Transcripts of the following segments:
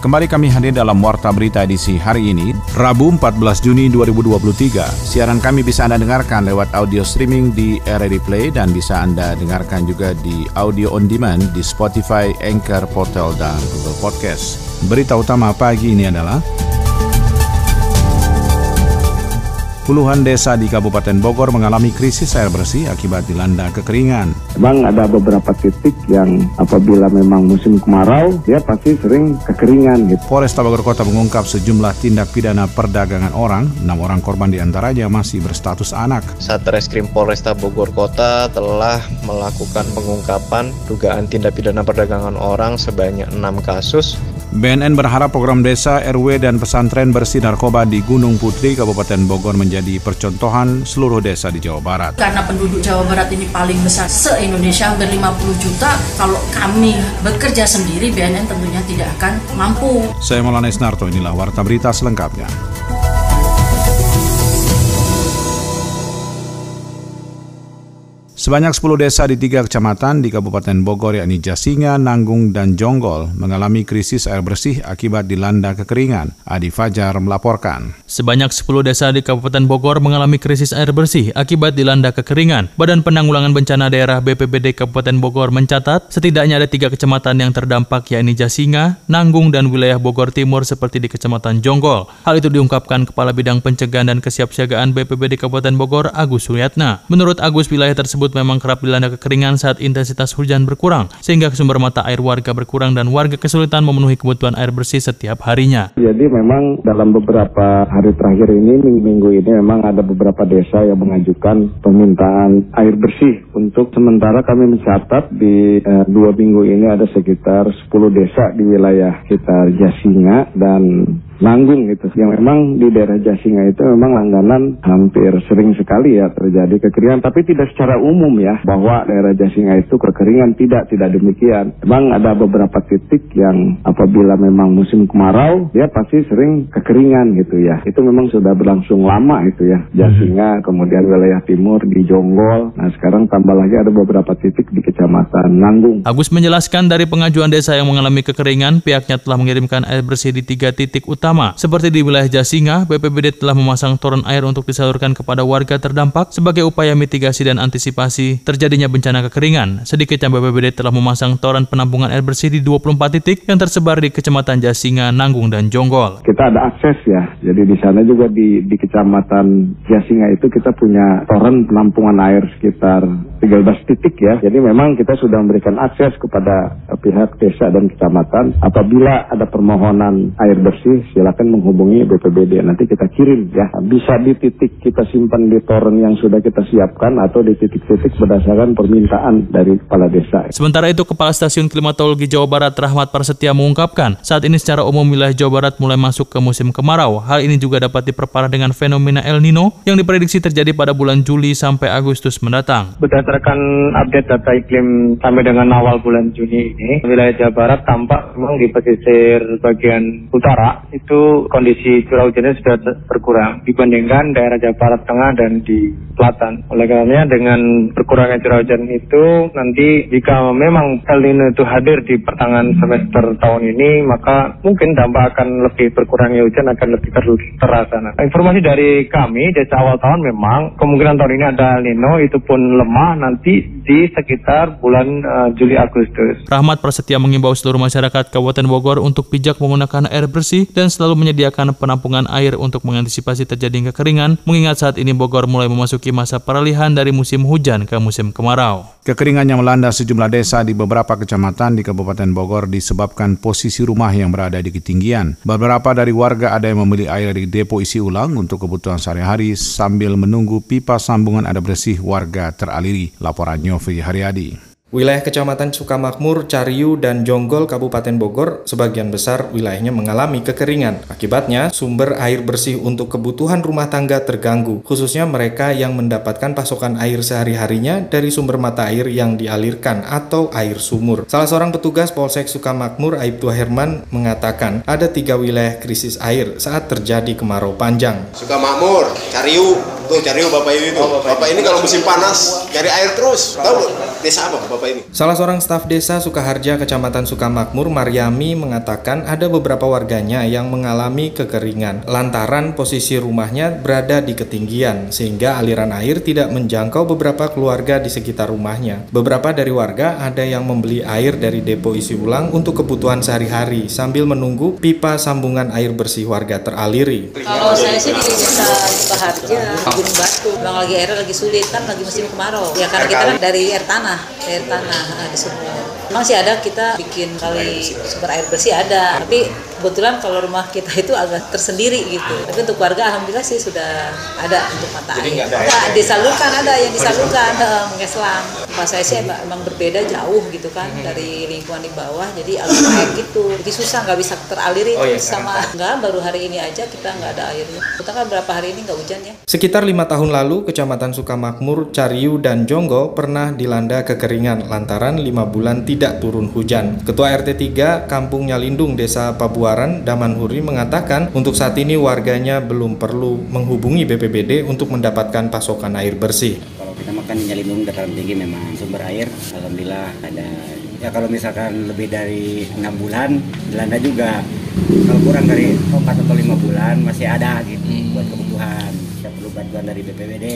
Kembali kami hadir dalam Warta Berita edisi hari ini, Rabu 14 Juni 2023. Siaran kami bisa Anda dengarkan lewat audio streaming di RRD Play dan bisa Anda dengarkan juga di audio on demand di Spotify, Anchor, Portal, dan Google Podcast. Berita utama pagi ini adalah Puluhan desa di Kabupaten Bogor mengalami krisis air bersih akibat dilanda kekeringan. Memang ada beberapa titik yang apabila memang musim kemarau, dia pasti sering kekeringan gitu. Polresta Bogor Kota mengungkap sejumlah tindak pidana perdagangan orang, enam orang korban di antaranya masih berstatus anak. Satreskrim Polresta Bogor Kota telah melakukan pengungkapan dugaan tindak pidana perdagangan orang sebanyak enam kasus BNN berharap program desa, RW, dan pesantren bersih narkoba di Gunung Putri, Kabupaten Bogor menjadi percontohan seluruh desa di Jawa Barat. Karena penduduk Jawa Barat ini paling besar se-Indonesia, hampir 50 juta, kalau kami bekerja sendiri, BNN tentunya tidak akan mampu. Saya Maulana Isnarto, inilah Warta Berita selengkapnya. Sebanyak 10 desa di tiga kecamatan di Kabupaten Bogor yakni Jasinga, Nanggung, dan Jonggol mengalami krisis air bersih akibat dilanda kekeringan. Adi Fajar melaporkan. Sebanyak 10 desa di Kabupaten Bogor mengalami krisis air bersih akibat dilanda kekeringan. Badan Penanggulangan Bencana Daerah BPBD Kabupaten Bogor mencatat setidaknya ada tiga kecamatan yang terdampak yakni Jasinga, Nanggung, dan wilayah Bogor Timur seperti di Kecamatan Jonggol. Hal itu diungkapkan Kepala Bidang Pencegahan dan Kesiapsiagaan BPBD Kabupaten Bogor, Agus Suryatna. Menurut Agus, wilayah tersebut tersebut memang kerap dilanda kekeringan saat intensitas hujan berkurang, sehingga sumber mata air warga berkurang dan warga kesulitan memenuhi kebutuhan air bersih setiap harinya. Jadi memang dalam beberapa hari terakhir ini, minggu-minggu ini memang ada beberapa desa yang mengajukan permintaan air bersih. Untuk sementara kami mencatat di eh, dua minggu ini ada sekitar 10 desa di wilayah sekitar Jasinga dan Nanggung gitu. Yang memang di daerah Jasinga itu memang langganan hampir sering sekali ya terjadi kekeringan. Tapi tidak secara umum ya bahwa daerah Jasinga itu kekeringan tidak tidak demikian. Memang ada beberapa titik yang apabila memang musim kemarau dia pasti sering kekeringan gitu ya. Itu memang sudah berlangsung lama itu ya. Jasinga kemudian wilayah timur di Jonggol. Nah sekarang tambah lagi ada beberapa titik di kecamatan Nanggung. Agus menjelaskan dari pengajuan desa yang mengalami kekeringan pihaknya telah mengirimkan air bersih di tiga titik utama utama. Seperti di wilayah Jasinga, BPBD telah memasang toren air untuk disalurkan kepada warga terdampak sebagai upaya mitigasi dan antisipasi terjadinya bencana kekeringan. Sedikitnya BPBD telah memasang toren penampungan air bersih di 24 titik yang tersebar di Kecamatan Jasinga, Nanggung, dan Jonggol. Kita ada akses ya, jadi di sana juga di, di Kecamatan Jasinga itu kita punya toren penampungan air sekitar 13 titik ya. Jadi memang kita sudah memberikan akses kepada pihak desa dan kecamatan apabila ada permohonan air bersih silakan menghubungi BPBD. Nanti kita kirim ya. Bisa di titik kita simpan di toren yang sudah kita siapkan atau di titik-titik berdasarkan permintaan dari kepala desa. Sementara itu, Kepala Stasiun Klimatologi Jawa Barat Rahmat Prasetya mengungkapkan, saat ini secara umum wilayah Jawa Barat mulai masuk ke musim kemarau. Hal ini juga dapat diperparah dengan fenomena El Nino yang diprediksi terjadi pada bulan Juli sampai Agustus mendatang. Berdasarkan update data iklim sampai dengan awal bulan Juni ini, wilayah Jawa Barat tampak memang di pesisir bagian utara itu itu kondisi curah hujannya sudah berkurang dibandingkan daerah Jawa Barat Tengah dan di Selatan. Oleh karenanya dengan berkurangnya curah hujan itu nanti jika memang El Nino itu hadir di pertengahan semester tahun ini maka mungkin dampak akan lebih berkurangnya hujan akan lebih ter terasa. Nah, informasi dari kami dari awal tahun memang kemungkinan tahun ini ada El Nino itu pun lemah nanti di sekitar bulan uh, Juli Agustus. Rahmat Prasetya mengimbau seluruh masyarakat Kabupaten Bogor untuk bijak menggunakan air bersih dan selalu menyediakan penampungan air untuk mengantisipasi terjadinya kekeringan, mengingat saat ini Bogor mulai memasuki masa peralihan dari musim hujan ke musim kemarau. Kekeringan yang melanda sejumlah desa di beberapa kecamatan di Kabupaten Bogor disebabkan posisi rumah yang berada di ketinggian. Beberapa dari warga ada yang memilih air di depo isi ulang untuk kebutuhan sehari-hari sambil menunggu pipa sambungan air bersih warga teraliri. Laporan Nyofri Haryadi. Wilayah Kecamatan Sukamakmur, Cariu, dan Jonggol, Kabupaten Bogor, sebagian besar wilayahnya mengalami kekeringan. Akibatnya, sumber air bersih untuk kebutuhan rumah tangga terganggu, khususnya mereka yang mendapatkan pasokan air sehari-harinya dari sumber mata air yang dialirkan atau air sumur. Salah seorang petugas Polsek Sukamakmur, Aibtu Herman, mengatakan ada tiga wilayah krisis air saat terjadi kemarau panjang. Sukamakmur, Cariu, tuh Cariu Bapak ini tuh. Oh, Bapak, Bapak ini kalau musim panas cari air terus. Tahu desa apa Bapak ini? Salah seorang staf desa Sukaharja, Kecamatan Sukamakmur, Maryami mengatakan ada beberapa warganya yang mengalami kekeringan lantaran posisi rumahnya berada di ketinggian sehingga aliran air tidak menjangkau beberapa keluarga di sekitar rumahnya. Beberapa dari warga ada yang membeli air dari depo isi ulang untuk kebutuhan sehari-hari sambil menunggu pipa sambungan air bersih warga teraliri. Kalau saya sih di desa Sukaharja, Gunung Batu, bang lagi air lagi sulit kan lagi musim kemarau. Ya karena kita kan dari air tanah air tanah di sumur memang sih ada kita bikin kali sumber air bersih ada. Tapi kebetulan kalau rumah kita itu agak tersendiri gitu. Tapi untuk warga alhamdulillah sih sudah ada untuk mata air. enggak disalurkan ada yang disalurkan. mengeslang tempat saya sih emang berbeda jauh gitu kan hmm. dari lingkungan di bawah. Jadi alur air gitu. Jadi susah nggak bisa teraliri oh, iya, sama. Enggak baru hari ini aja kita nggak ada airnya. Kita kan berapa hari ini nggak hujan ya? Sekitar lima tahun lalu kecamatan Sukamakmur Cariu dan Jonggo pernah dilanda kekeringan lantaran lima bulan tidak turun hujan Ketua RT 3 Kampung Nyalindung Desa Pabuaran, Damanhuri mengatakan untuk saat ini warganya belum perlu menghubungi BPBD untuk mendapatkan pasokan air bersih. Kalau kita makan di Nyalindung dataran tinggi memang sumber air, alhamdulillah ada. Ya kalau misalkan lebih dari enam bulan, Belanda juga kalau kurang dari empat atau lima bulan masih ada gitu hmm. buat kebutuhan. Kita perlu bantuan dari BPBD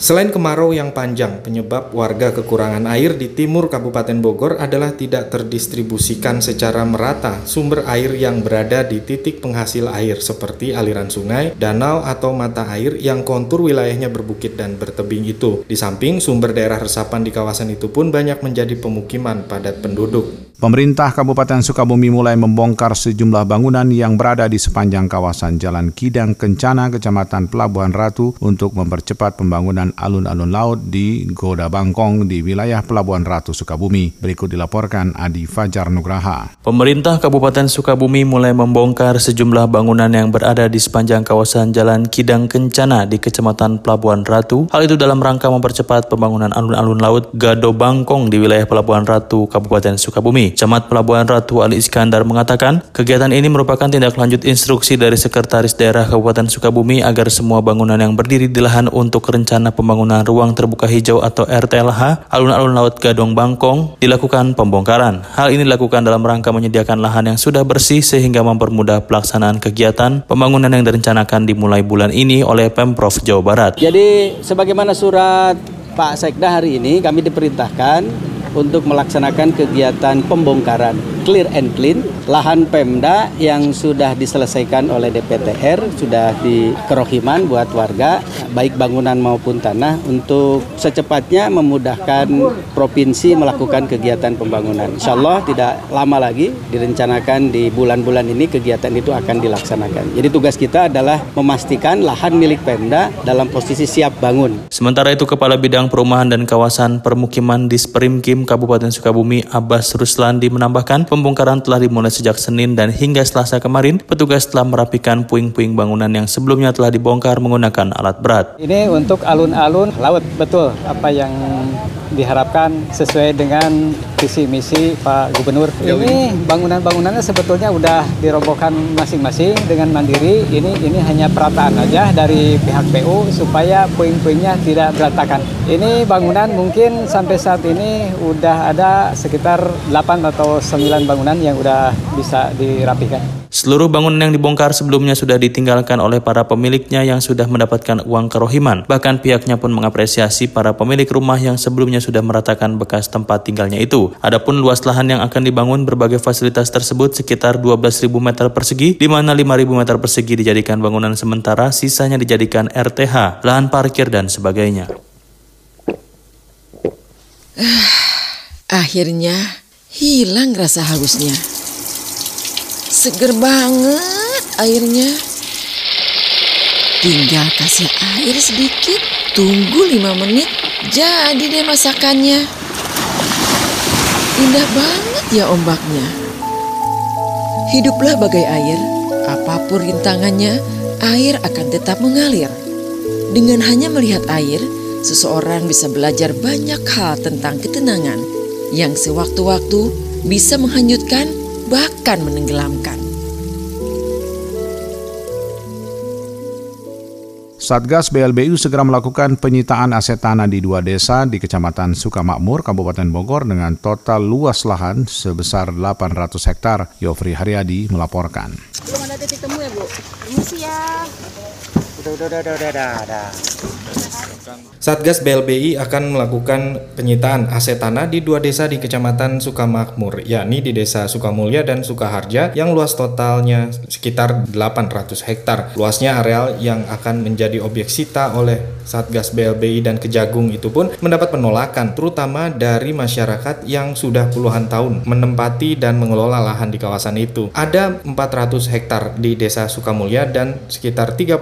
Selain kemarau yang panjang, penyebab warga kekurangan air di timur Kabupaten Bogor adalah tidak terdistribusikan secara merata sumber air yang berada di titik penghasil air seperti aliran sungai, danau, atau mata air yang kontur wilayahnya berbukit dan bertebing itu. Di samping sumber daerah resapan di kawasan itu pun banyak menjadi pemukiman padat penduduk. Pemerintah Kabupaten Sukabumi mulai membongkar sejumlah bangunan yang berada di sepanjang kawasan Jalan Kidang Kencana, Kecamatan Pelabuhan Ratu untuk mempercepat pembangunan alun-alun laut di Goda Bangkong di wilayah Pelabuhan Ratu Sukabumi. Berikut dilaporkan Adi Fajar Nugraha. Pemerintah Kabupaten Sukabumi mulai membongkar sejumlah bangunan yang berada di sepanjang kawasan Jalan Kidang Kencana di Kecamatan Pelabuhan Ratu. Hal itu dalam rangka mempercepat pembangunan alun-alun laut Gado Bangkong di wilayah Pelabuhan Ratu, Kabupaten Sukabumi. Camat Pelabuhan Ratu Ali Iskandar mengatakan, kegiatan ini merupakan tindak lanjut instruksi dari Sekretaris Daerah Kabupaten Sukabumi agar semua bangunan yang berdiri di lahan untuk rencana pembangunan ruang terbuka hijau atau RTLH alun-alun Laut Gadong Bangkong dilakukan pembongkaran. Hal ini dilakukan dalam rangka menyediakan lahan yang sudah bersih sehingga mempermudah pelaksanaan kegiatan pembangunan yang direncanakan dimulai bulan ini oleh Pemprov Jawa Barat. Jadi sebagaimana surat Pak Sekda hari ini kami diperintahkan untuk melaksanakan kegiatan pembongkaran clear and clean lahan Pemda yang sudah diselesaikan oleh DPTR sudah di kerohiman buat warga baik bangunan maupun tanah untuk secepatnya memudahkan provinsi melakukan kegiatan pembangunan. Insya Allah tidak lama lagi direncanakan di bulan-bulan ini kegiatan itu akan dilaksanakan. Jadi tugas kita adalah memastikan lahan milik Pemda dalam posisi siap bangun. Sementara itu Kepala Bidang Perumahan dan Kawasan Permukiman Disprimkim Kabupaten Sukabumi Abbas Ruslandi menambahkan pembongkaran telah dimulai sejak Senin dan hingga Selasa kemarin petugas telah merapikan puing-puing bangunan yang sebelumnya telah dibongkar menggunakan alat berat. Ini untuk alun-alun laut betul apa yang diharapkan sesuai dengan visi misi Pak Gubernur. Ini bangunan-bangunannya sebetulnya sudah dirobohkan masing-masing dengan mandiri. Ini ini hanya perataan aja dari pihak PU supaya puing-puingnya tidak berantakan. Ini bangunan mungkin sampai saat ini udah ada sekitar 8 atau 9 bangunan yang udah bisa dirapikan. Seluruh bangunan yang dibongkar sebelumnya sudah ditinggalkan oleh para pemiliknya yang sudah mendapatkan uang kerohiman. Bahkan pihaknya pun mengapresiasi para pemilik rumah yang sebelumnya sudah meratakan bekas tempat tinggalnya itu. Adapun luas lahan yang akan dibangun berbagai fasilitas tersebut sekitar 12.000 meter persegi, di mana 5.000 meter persegi dijadikan bangunan sementara, sisanya dijadikan RTH, lahan parkir, dan sebagainya. Akhirnya hilang rasa hausnya. Seger banget airnya. Tinggal kasih air sedikit, tunggu lima menit, jadi deh masakannya. Indah banget ya ombaknya. Hiduplah bagai air, apa pun rintangannya, air akan tetap mengalir. Dengan hanya melihat air, seseorang bisa belajar banyak hal tentang ketenangan yang sewaktu-waktu bisa menghanyutkan, bahkan menenggelamkan. Satgas BLBU segera melakukan penyitaan aset tanah di dua desa di Kecamatan Sukamakmur, Kabupaten Bogor dengan total luas lahan sebesar 800 hektar. Yofri Haryadi melaporkan. Belum ada titik temu ya, Bu? Permisi ya. Udah, udah, udah, udah, udah, udah. Satgas BLBI akan melakukan penyitaan aset tanah di dua desa di Kecamatan Sukamakmur, yakni di Desa Sukamulya dan Sukaharja yang luas totalnya sekitar 800 hektar. Luasnya areal yang akan menjadi objek sita oleh Satgas BLBI dan Kejagung itu pun mendapat penolakan terutama dari masyarakat yang sudah puluhan tahun menempati dan mengelola lahan di kawasan itu. Ada 400 hektar di Desa Sukamulya dan sekitar 39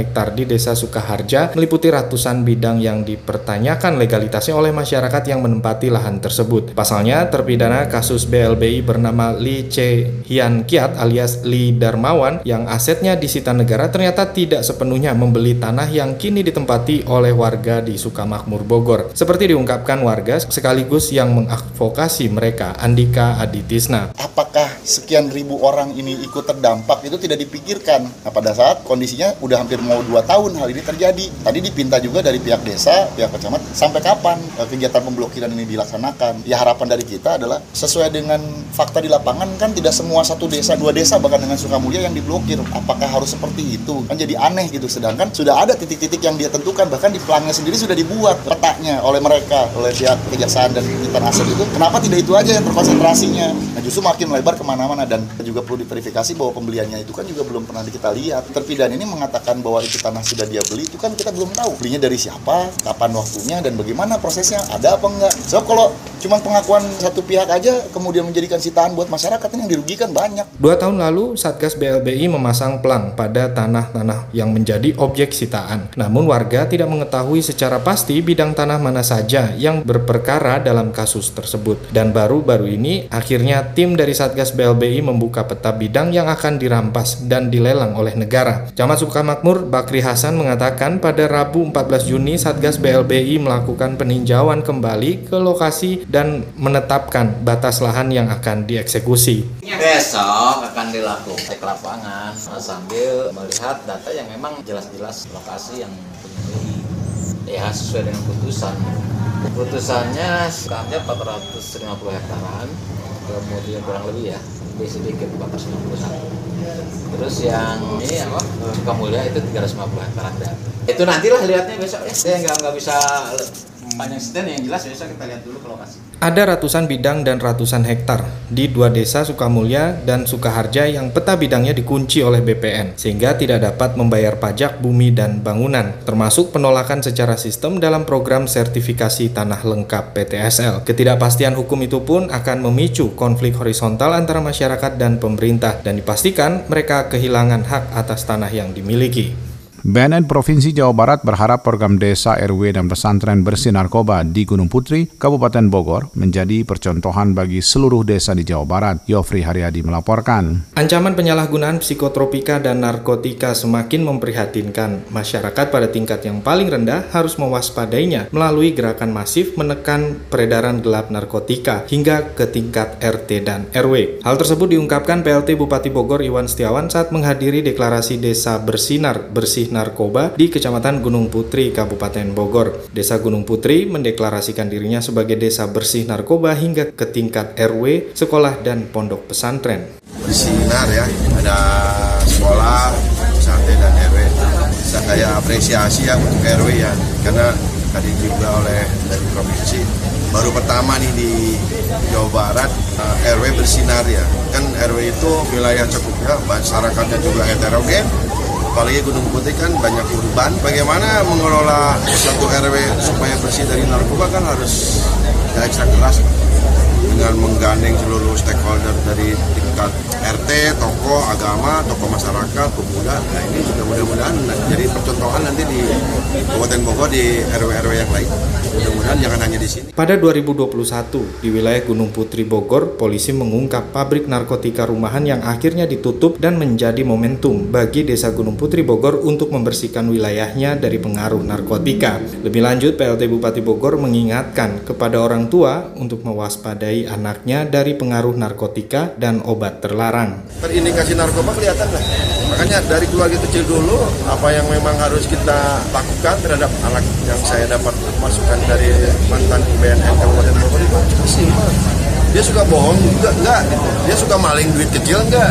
hektar di Desa Sukaharja meliputi ratusan bidang yang dipertanyakan legalitasnya oleh masyarakat yang menempati lahan tersebut. Pasalnya, terpidana kasus BLBI bernama Lee Che Hian Kiat alias Lee Darmawan yang asetnya disita negara ternyata tidak sepenuhnya membeli tanah yang kini ditempati oleh warga di Sukamakmur Bogor. Seperti diungkapkan warga sekaligus yang mengadvokasi mereka, Andika Aditisna. Apakah sekian ribu orang ini ikut terdampak itu tidak dipikirkan. Nah, pada saat kondisinya udah hampir mau dua tahun hal ini terjadi. Tadi dipinta juga pihak desa, pihak kecamatan, sampai kapan eh, kegiatan pemblokiran ini dilaksanakan? Ya harapan dari kita adalah sesuai dengan fakta di lapangan kan tidak semua satu desa, dua desa bahkan dengan Sukamulya yang diblokir. Apakah harus seperti itu? Kan jadi aneh gitu. Sedangkan sudah ada titik-titik yang dia tentukan, bahkan di plannya sendiri sudah dibuat petanya oleh mereka, oleh pihak kejaksaan dan penyitaan aset itu. Kenapa tidak itu aja yang terkonsentrasinya? Nah justru makin melebar ke mana-mana dan juga perlu diverifikasi bahwa pembeliannya itu kan juga belum pernah kita lihat. Terpidana ini mengatakan bahwa itu tanah sudah dia beli, itu kan kita belum tahu belinya dari siapa, kapan waktunya, dan bagaimana prosesnya, ada apa enggak. So kalau cuma pengakuan satu pihak aja kemudian menjadikan sitaan buat masyarakat yang dirugikan banyak. Dua tahun lalu, Satgas BLBI memasang pelang pada tanah-tanah yang menjadi objek sitaan. Namun warga tidak mengetahui secara pasti bidang tanah mana saja yang berperkara dalam kasus tersebut. Dan baru-baru ini, akhirnya tim dari Satgas BLBI membuka peta bidang yang akan dirampas dan dilelang oleh negara. Camat Sukamakmur Bakri Hasan mengatakan pada Rabu 14 Juni Satgas BLBI melakukan peninjauan kembali ke lokasi dan menetapkan batas lahan yang akan dieksekusi. Besok akan dilakukan cek lapangan sambil melihat data yang memang jelas-jelas lokasi yang penyembeli ya sesuai dengan putusan. Putusannya sekarang 450 hektaran, kemudian kurang lebih ya, lebih sedikit 491. Terus yang ini apa? Sukamulya itu 350 hektaran itu nantilah lihatnya besok ya. Saya nggak nggak bisa panjang yang jelas kita lihat dulu ke lokasi. Ada ratusan bidang dan ratusan hektar di dua desa Sukamulya dan Sukaharja yang peta bidangnya dikunci oleh BPN sehingga tidak dapat membayar pajak bumi dan bangunan termasuk penolakan secara sistem dalam program sertifikasi tanah lengkap PTSL. Ketidakpastian hukum itu pun akan memicu konflik horizontal antara masyarakat dan pemerintah dan dipastikan mereka kehilangan hak atas tanah yang dimiliki. BNN Provinsi Jawa Barat berharap program desa RW dan pesantren bersih narkoba di Gunung Putri, Kabupaten Bogor, menjadi percontohan bagi seluruh desa di Jawa Barat. Yofri Haryadi melaporkan. Ancaman penyalahgunaan psikotropika dan narkotika semakin memprihatinkan. Masyarakat pada tingkat yang paling rendah harus mewaspadainya melalui gerakan masif menekan peredaran gelap narkotika hingga ke tingkat RT dan RW. Hal tersebut diungkapkan PLT Bupati Bogor Iwan Setiawan saat menghadiri deklarasi Desa Bersinar Bersih narkoba di Kecamatan Gunung Putri, Kabupaten Bogor. Desa Gunung Putri mendeklarasikan dirinya sebagai desa bersih narkoba hingga ke tingkat RW, sekolah, dan pondok pesantren. Bersinar ya, ada sekolah, pesantren, dan RW. Saya apresiasi ya untuk RW ya, karena tadi juga oleh dari provinsi baru pertama nih di Jawa Barat uh, RW bersinar ya kan RW itu wilayah cukupnya masyarakatnya juga heterogen apalagi Gunung Putih kan banyak urban bagaimana mengelola satu RW supaya bersih dari narkoba kan harus ya ekstra keras dengan menggandeng seluruh stakeholder dari tingkat RT, toko agama, toko masyarakat, pemuda. Nah ini juga mudah-mudahan jadi percontohan nanti di Kabupaten Bogor di RW-RW yang lain. Mudah-mudahan jangan hanya di sini. Pada 2021, di wilayah Gunung Putri Bogor, polisi mengungkap pabrik narkotika rumahan yang akhirnya ditutup dan menjadi momentum bagi Desa Gunung Putri Bogor untuk membersihkan wilayahnya dari pengaruh narkotika. Lebih lanjut, PLT Bupati Bogor mengingatkan kepada orang tua untuk mewaspadai anaknya dari pengaruh narkotika dan obat terlarang. Terindikasi narkoba kelihatan lah. Makanya dari keluarga kecil dulu, apa yang memang harus kita lakukan terhadap anak yang saya dapat masukan dari mantan BNN Kabupaten Bogor itu simpel. Dia suka bohong juga enggak, gitu. dia suka maling duit kecil enggak,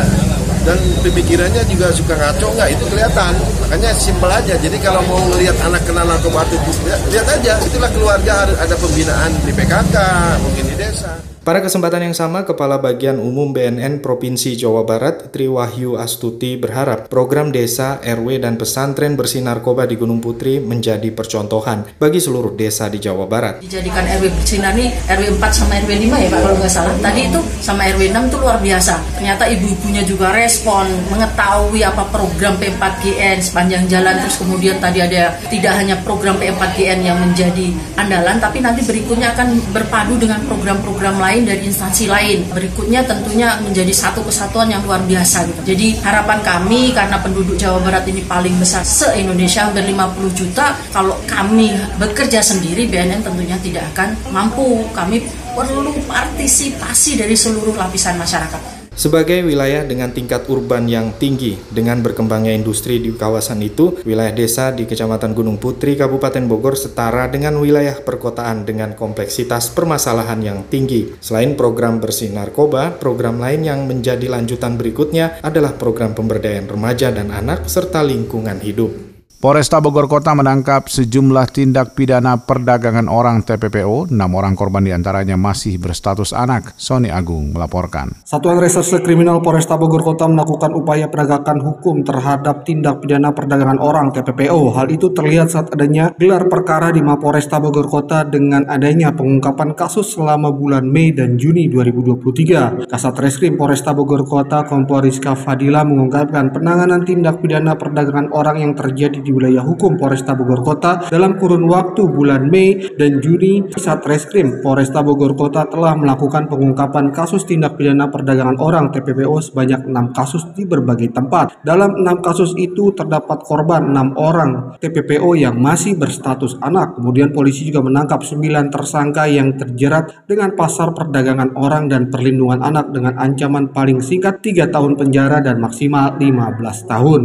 dan pemikirannya juga suka ngaco enggak itu kelihatan makanya simpel aja jadi kalau mau ngelihat anak kena narkoba itu lihat, lihat aja itulah keluarga harus ada pembinaan di PKK mungkin di desa Pada kesempatan yang sama, Kepala Bagian Umum BNN Provinsi Jawa Barat, Triwahyu Astuti berharap program desa, RW, dan pesantren bersih narkoba di Gunung Putri menjadi percontohan bagi seluruh desa di Jawa Barat. Dijadikan RW bersinar nih RW 4 sama RW 5 ya Pak kalau nggak salah. Tadi itu sama RW 6 itu luar biasa. Ternyata ibu-ibunya juga respon, mengetahui apa program P4GN sepanjang jalan. Terus kemudian tadi ada tidak hanya program P4GN yang menjadi andalan, tapi nanti berikutnya akan berpadu dengan program-program lain lain dari instansi lain. Berikutnya tentunya menjadi satu kesatuan yang luar biasa gitu. Jadi harapan kami karena penduduk Jawa Barat ini paling besar se-Indonesia hampir 50 juta, kalau kami bekerja sendiri BNN tentunya tidak akan mampu. Kami perlu partisipasi dari seluruh lapisan masyarakat. Sebagai wilayah dengan tingkat urban yang tinggi dengan berkembangnya industri di kawasan itu, wilayah desa di Kecamatan Gunung Putri, Kabupaten Bogor setara dengan wilayah perkotaan dengan kompleksitas permasalahan yang tinggi. Selain program bersih narkoba, program lain yang menjadi lanjutan berikutnya adalah program pemberdayaan remaja dan anak serta lingkungan hidup. Polresta Bogor Kota menangkap sejumlah tindak pidana perdagangan orang TPPO. Enam orang korban di antaranya masih berstatus anak. Sony Agung melaporkan. Satuan Reserse Kriminal Polresta Bogor Kota melakukan upaya penegakan hukum terhadap tindak pidana perdagangan orang TPPO. Hal itu terlihat saat adanya gelar perkara di Mapolresta Bogor Kota dengan adanya pengungkapan kasus selama bulan Mei dan Juni 2023. Kasat Reskrim Polresta Bogor Kota Kompol Rizka Fadila mengungkapkan penanganan tindak pidana perdagangan orang yang terjadi di di wilayah hukum Polresta Bogor Kota dalam kurun waktu bulan Mei dan Juni Satreskrim Polresta Bogor Kota telah melakukan pengungkapan kasus tindak pidana perdagangan orang TPPO sebanyak enam kasus di berbagai tempat. Dalam enam kasus itu terdapat korban enam orang TPPO yang masih berstatus anak. Kemudian polisi juga menangkap sembilan tersangka yang terjerat dengan pasar perdagangan orang dan perlindungan anak dengan ancaman paling singkat 3 tahun penjara dan maksimal 15 tahun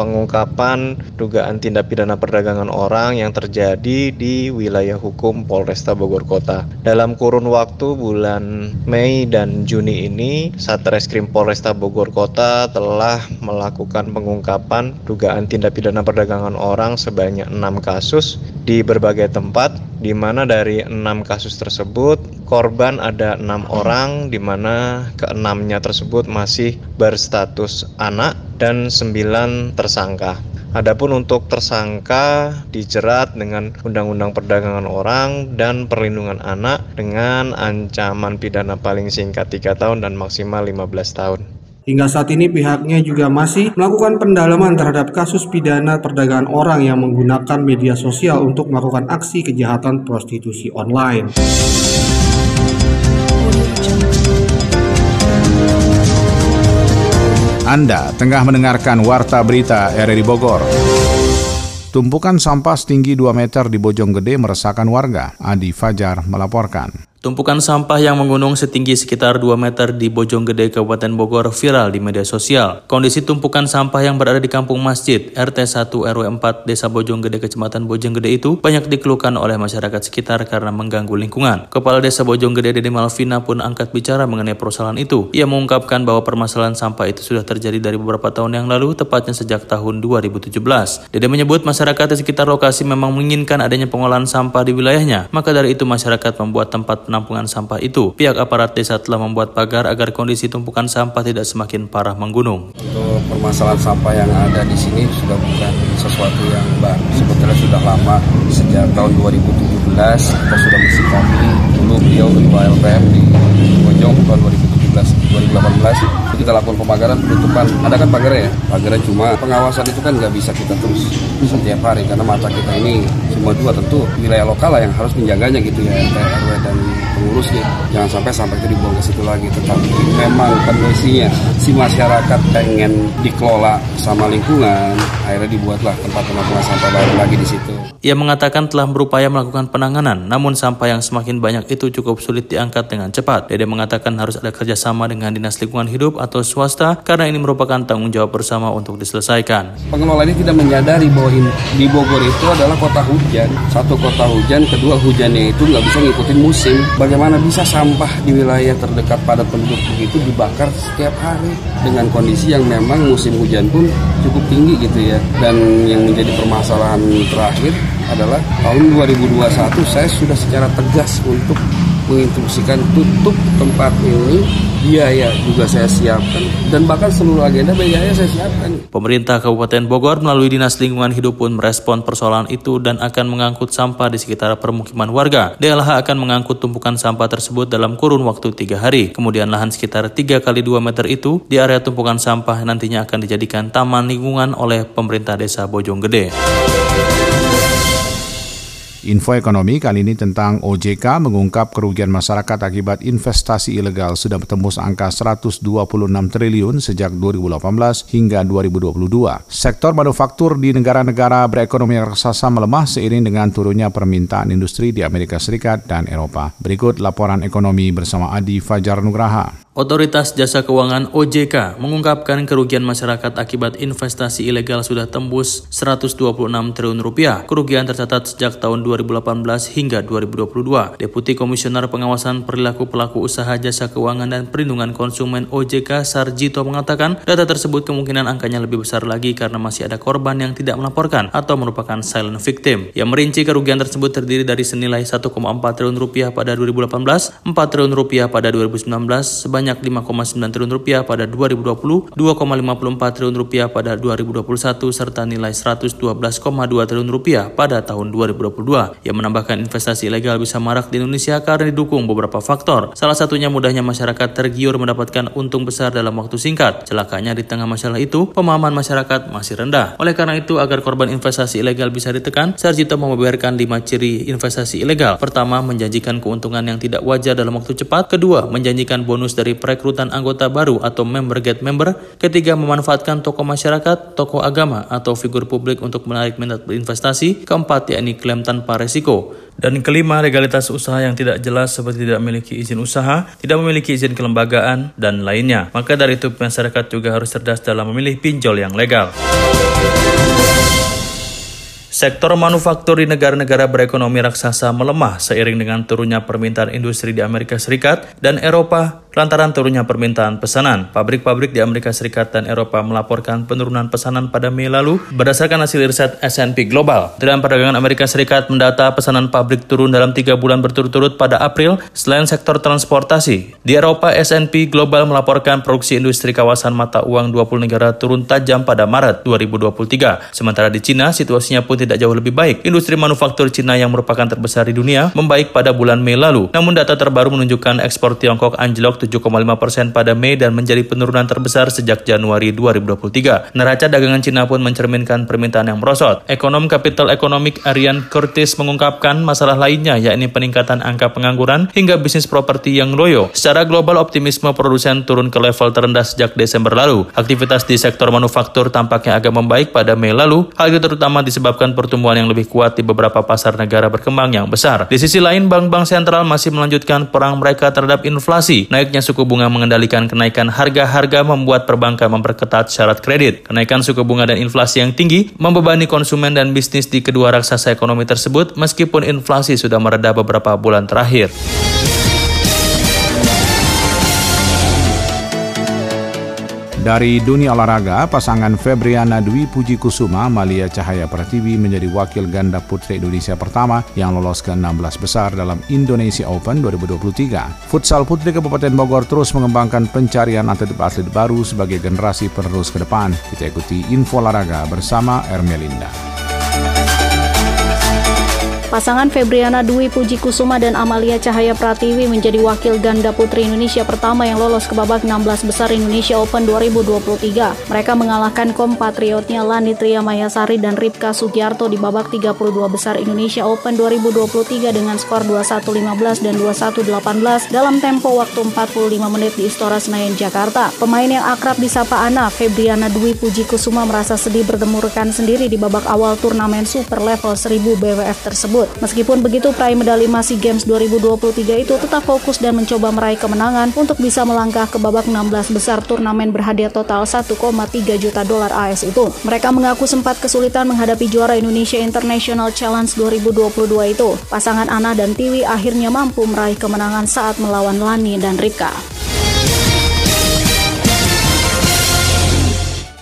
pengungkapan dugaan tindak pidana perdagangan orang yang terjadi di wilayah hukum Polresta Bogor Kota. Dalam kurun waktu bulan Mei dan Juni ini, Satreskrim Polresta Bogor Kota telah melakukan pengungkapan dugaan tindak pidana perdagangan orang sebanyak enam kasus di berbagai tempat, di mana dari enam kasus tersebut korban ada enam orang, di mana keenamnya tersebut masih berstatus anak dan sembilan tersangka. Adapun untuk tersangka dijerat dengan Undang-Undang Perdagangan Orang dan Perlindungan Anak dengan ancaman pidana paling singkat 3 tahun dan maksimal 15 tahun. Hingga saat ini pihaknya juga masih melakukan pendalaman terhadap kasus pidana perdagangan orang yang menggunakan media sosial untuk melakukan aksi kejahatan prostitusi online. Anda tengah mendengarkan Warta Berita RRI Bogor. Tumpukan sampah setinggi 2 meter di Bojonggede meresahkan warga. Adi Fajar melaporkan. Tumpukan sampah yang menggunung setinggi sekitar 2 meter di Bojonggede, Kabupaten Bogor viral di media sosial. Kondisi tumpukan sampah yang berada di kampung masjid RT 1 RW 4 Desa Bojonggede, Kecamatan Bojonggede itu banyak dikeluhkan oleh masyarakat sekitar karena mengganggu lingkungan. Kepala Desa Bojonggede Dede Malvina pun angkat bicara mengenai persoalan itu. Ia mengungkapkan bahwa permasalahan sampah itu sudah terjadi dari beberapa tahun yang lalu, tepatnya sejak tahun 2017. Dede menyebut masyarakat di sekitar lokasi memang menginginkan adanya pengolahan sampah di wilayahnya, maka dari itu masyarakat membuat tempat penampungan sampah itu. Pihak aparat desa telah membuat pagar agar kondisi tumpukan sampah tidak semakin parah menggunung. Untuk permasalahan sampah yang ada di sini sudah bukan sesuatu yang baru. Sebetulnya sudah lama sejak tahun 2017 kita sudah mesti kami dulu beliau ketua LPM di Bojong tahun 2017 2018 kita lakukan pemagaran penutupan ada kan pagarnya ya pagarnya cuma pengawasan itu kan nggak bisa kita terus setiap hari karena mata kita ini cuma dua tentu wilayah lokal lah yang harus menjaganya gitu ya RT RW dan pengurusnya jangan sampai sampai itu dibuang ke situ lagi. Tetapi memang kondisinya si masyarakat pengen dikelola sama lingkungan akhirnya dibuatlah tempat penampungan sampah baru lagi di situ. Ia mengatakan telah berupaya melakukan penanganan namun sampah yang semakin banyak itu cukup sulit diangkat dengan cepat. Dede mengatakan harus ada kerjasama dengan dinas lingkungan hidup atau swasta karena ini merupakan tanggung jawab bersama untuk diselesaikan. Pengelola ini tidak menyadari bahwa di Bogor itu adalah kota hujan. Satu kota hujan kedua hujannya itu nggak bisa ngikutin musim bagaimana bisa sampah di wilayah terdekat pada penduduk itu dibakar setiap hari dengan kondisi yang memang musim hujan pun cukup tinggi gitu ya? Dan yang menjadi permasalahan terakhir adalah tahun 2021 saya sudah secara tegas untuk menginstruksikan tutup tempat ini biaya juga saya siapkan dan bahkan seluruh agenda biaya saya siapkan. Pemerintah Kabupaten Bogor melalui Dinas Lingkungan Hidup pun merespon persoalan itu dan akan mengangkut sampah di sekitar permukiman warga. DLH akan mengangkut tumpukan sampah tersebut dalam kurun waktu tiga hari. Kemudian lahan sekitar 3 kali 2 meter itu di area tumpukan sampah nantinya akan dijadikan taman lingkungan oleh pemerintah desa Bojonggede. Info ekonomi kali ini tentang OJK mengungkap kerugian masyarakat akibat investasi ilegal sudah bertembus angka 126 triliun sejak 2018 hingga 2022. Sektor manufaktur di negara-negara berekonomi raksasa melemah seiring dengan turunnya permintaan industri di Amerika Serikat dan Eropa. Berikut laporan ekonomi bersama Adi Fajar Nugraha. Otoritas Jasa Keuangan OJK mengungkapkan kerugian masyarakat akibat investasi ilegal sudah tembus 126 triliun rupiah. Kerugian tercatat sejak tahun 2018 hingga 2022. Deputi Komisioner Pengawasan Perilaku Pelaku Usaha Jasa Keuangan dan Perlindungan Konsumen OJK Sarjito mengatakan data tersebut kemungkinan angkanya lebih besar lagi karena masih ada korban yang tidak melaporkan atau merupakan silent victim. Yang merinci kerugian tersebut terdiri dari senilai 1,4 triliun rupiah pada 2018, 4 triliun rupiah pada 2019, sebanyak sebanyak 5,9 triliun rupiah pada 2020, 2,54 triliun rupiah pada 2021 serta nilai 112,2 triliun rupiah pada tahun 2022 yang menambahkan investasi ilegal bisa marak di Indonesia karena didukung beberapa faktor. Salah satunya mudahnya masyarakat tergiur mendapatkan untung besar dalam waktu singkat. Celakanya di tengah masalah itu, pemahaman masyarakat masih rendah. Oleh karena itu, agar korban investasi ilegal bisa ditekan, Sarjito membeberkan lima ciri investasi ilegal. Pertama, menjanjikan keuntungan yang tidak wajar dalam waktu cepat. Kedua, menjanjikan bonus dari dari perekrutan anggota baru atau member get member. Ketiga, memanfaatkan tokoh masyarakat, tokoh agama, atau figur publik untuk menarik minat berinvestasi. Keempat, yakni klaim tanpa resiko. Dan kelima, legalitas usaha yang tidak jelas seperti tidak memiliki izin usaha, tidak memiliki izin kelembagaan, dan lainnya. Maka dari itu, masyarakat juga harus cerdas dalam memilih pinjol yang legal. Sektor manufaktur di negara-negara berekonomi raksasa melemah seiring dengan turunnya permintaan industri di Amerika Serikat dan Eropa lantaran turunnya permintaan pesanan. Pabrik-pabrik di Amerika Serikat dan Eropa melaporkan penurunan pesanan pada Mei lalu berdasarkan hasil riset S&P Global. Dalam perdagangan Amerika Serikat mendata pesanan pabrik turun dalam tiga bulan berturut-turut pada April selain sektor transportasi. Di Eropa, S&P Global melaporkan produksi industri kawasan mata uang 20 negara turun tajam pada Maret 2023. Sementara di Cina, situasinya pun tidak jauh lebih baik. Industri manufaktur Cina yang merupakan terbesar di dunia membaik pada bulan Mei lalu. Namun data terbaru menunjukkan ekspor Tiongkok anjlok 7,5 persen pada Mei dan menjadi penurunan terbesar sejak Januari 2023. Neraca dagangan Cina pun mencerminkan permintaan yang merosot. Ekonom Capital Economic Arian Curtis mengungkapkan masalah lainnya yakni peningkatan angka pengangguran hingga bisnis properti yang loyo. Secara global optimisme produsen turun ke level terendah sejak Desember lalu. Aktivitas di sektor manufaktur tampaknya agak membaik pada Mei lalu. Hal itu terutama disebabkan pertumbuhan yang lebih kuat di beberapa pasar negara berkembang yang besar. Di sisi lain, bank-bank sentral masih melanjutkan perang mereka terhadap inflasi. Naiknya suku bunga mengendalikan kenaikan harga-harga membuat perbankan memperketat syarat kredit. Kenaikan suku bunga dan inflasi yang tinggi membebani konsumen dan bisnis di kedua raksasa ekonomi tersebut meskipun inflasi sudah mereda beberapa bulan terakhir. Dari dunia olahraga, pasangan Febriana Dwi Puji Kusuma Malia Cahaya Pratiwi menjadi wakil ganda putri Indonesia pertama yang lolos ke 16 besar dalam Indonesia Open 2023. Futsal Putri Kabupaten Bogor terus mengembangkan pencarian atlet-atlet baru sebagai generasi penerus ke depan. Kita ikuti info olahraga bersama Ermelinda. Pasangan Febriana Dwi Puji Kusuma dan Amalia Cahaya Pratiwi menjadi wakil ganda putri Indonesia pertama yang lolos ke babak 16 besar Indonesia Open 2023. Mereka mengalahkan kompatriotnya Lani Tria Mayasari dan Ripka Sugiarto di babak 32 besar Indonesia Open 2023 dengan skor 21-15 dan 21-18 dalam tempo waktu 45 menit di Istora Senayan, Jakarta. Pemain yang akrab disapa Ana, Febriana Dwi Puji Kusuma merasa sedih bertemu rekan sendiri di babak awal turnamen super level 1000 BWF tersebut. Meskipun begitu, peraih medali Masi Games 2023 itu tetap fokus dan mencoba meraih kemenangan untuk bisa melangkah ke babak 16 besar turnamen berhadiah total 1,3 juta dolar AS itu. Mereka mengaku sempat kesulitan menghadapi juara Indonesia International Challenge 2022 itu. Pasangan Ana dan Tiwi akhirnya mampu meraih kemenangan saat melawan Lani dan Ripka.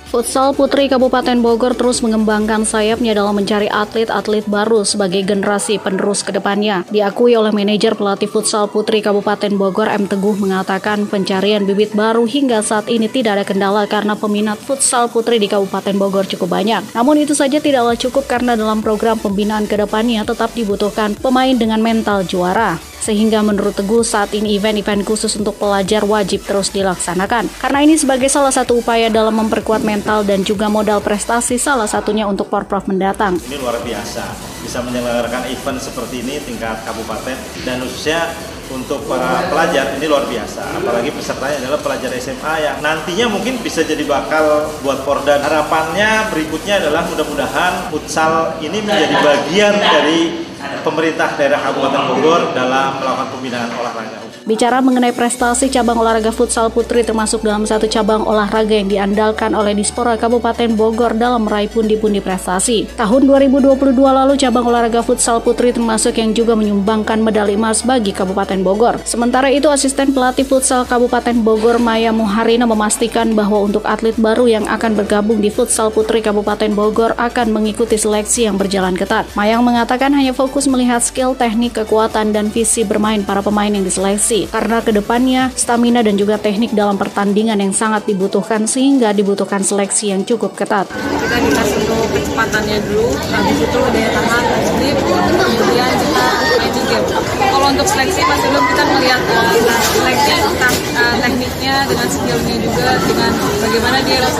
Futsal Putri Kabupaten Bogor terus mengembangkan sayapnya dalam mencari atlet-atlet baru sebagai generasi penerus ke depannya. Diakui oleh manajer pelatih Futsal Putri Kabupaten Bogor M. Teguh mengatakan pencarian bibit baru hingga saat ini tidak ada kendala karena peminat futsal putri di Kabupaten Bogor cukup banyak. Namun itu saja tidaklah cukup karena dalam program pembinaan ke depannya tetap dibutuhkan pemain dengan mental juara sehingga menurut Teguh saat ini event-event khusus untuk pelajar wajib terus dilaksanakan. Karena ini sebagai salah satu upaya dalam memperkuat mental dan juga modal prestasi salah satunya untuk Porprov mendatang. Ini luar biasa, bisa menyelenggarakan event seperti ini tingkat kabupaten dan khususnya untuk para pelajar ini luar biasa apalagi pesertanya adalah pelajar SMA yang nantinya mungkin bisa jadi bakal buat Porda harapannya berikutnya adalah mudah-mudahan futsal ini menjadi bagian dari pemerintah daerah Kabupaten Bogor dalam melakukan pembinaan olahraga. Bicara mengenai prestasi cabang olahraga futsal putri termasuk dalam satu cabang olahraga yang diandalkan oleh Dispora Kabupaten Bogor dalam meraih pundi-pundi prestasi. Tahun 2022 lalu cabang olahraga futsal putri termasuk yang juga menyumbangkan medali emas bagi Kabupaten Bogor. Sementara itu asisten pelatih futsal Kabupaten Bogor Maya Muharina memastikan bahwa untuk atlet baru yang akan bergabung di futsal putri Kabupaten Bogor akan mengikuti seleksi yang berjalan ketat. Mayang mengatakan hanya fokus melihat skill, teknik, kekuatan, dan visi bermain para pemain yang diseleksi karena ke depannya stamina dan juga teknik dalam pertandingan yang sangat dibutuhkan sehingga dibutuhkan seleksi yang cukup ketat. Kita dikasih dulu kecepatannya dulu, habis itu daya tahan, sleep, kemudian kita main game. Kalau untuk seleksi masih belum kita melihat uh, seleksi entah tekniknya dengan skillnya juga dengan bagaimana dia di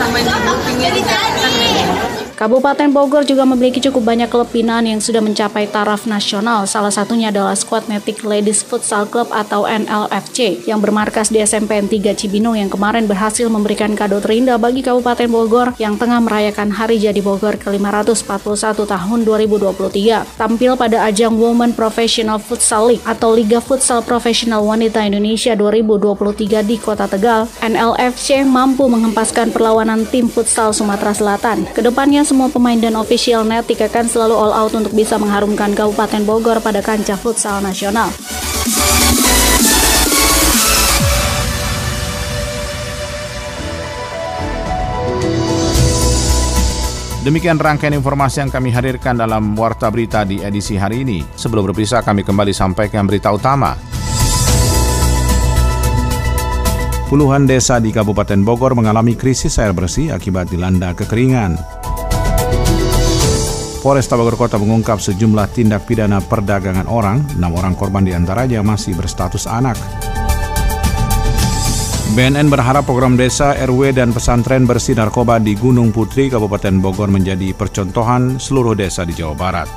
groupingnya juga main Kabupaten Bogor juga memiliki cukup banyak klub binaan yang sudah mencapai taraf nasional. Salah satunya adalah Squad Matic Ladies Futsal Club atau NLFC yang bermarkas di SMPN 3 Cibinong yang kemarin berhasil memberikan kado terindah bagi Kabupaten Bogor yang tengah merayakan Hari Jadi Bogor ke-541 tahun 2023. Tampil pada ajang Women Professional Futsal League atau Liga Futsal Profesional Wanita Indonesia 2023 di Kota Tegal, NLFC mampu menghempaskan perlawanan tim futsal Sumatera Selatan. Ke depannya semua pemain dan official Netik akan selalu all out untuk bisa mengharumkan Kabupaten Bogor pada kancah futsal nasional. Demikian rangkaian informasi yang kami hadirkan dalam Warta Berita di edisi hari ini. Sebelum berpisah, kami kembali sampaikan berita utama. Puluhan desa di Kabupaten Bogor mengalami krisis air bersih akibat dilanda kekeringan. Polresta Bogor Kota mengungkap sejumlah tindak pidana perdagangan orang, enam orang korban di antaranya masih berstatus anak. BNN berharap program desa, RW, dan pesantren bersih narkoba di Gunung Putri, Kabupaten Bogor menjadi percontohan seluruh desa di Jawa Barat.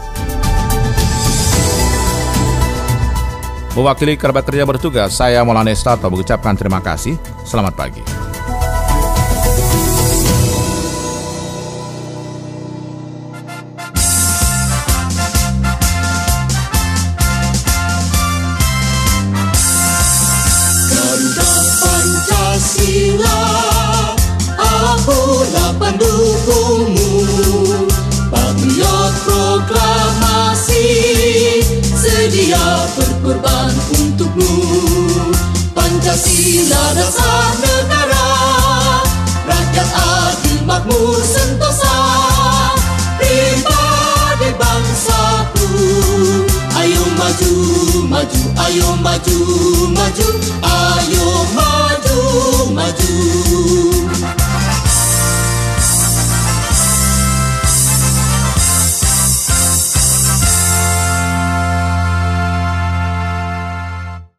Mewakili kerabat kerja bertugas, saya Maulana Estato mengucapkan terima kasih. Selamat pagi. Pancasila dasar negara Rakyat adil makmur sentosa Pribadi bangsaku Ayo maju, maju, ayo maju, maju Ayo maju, maju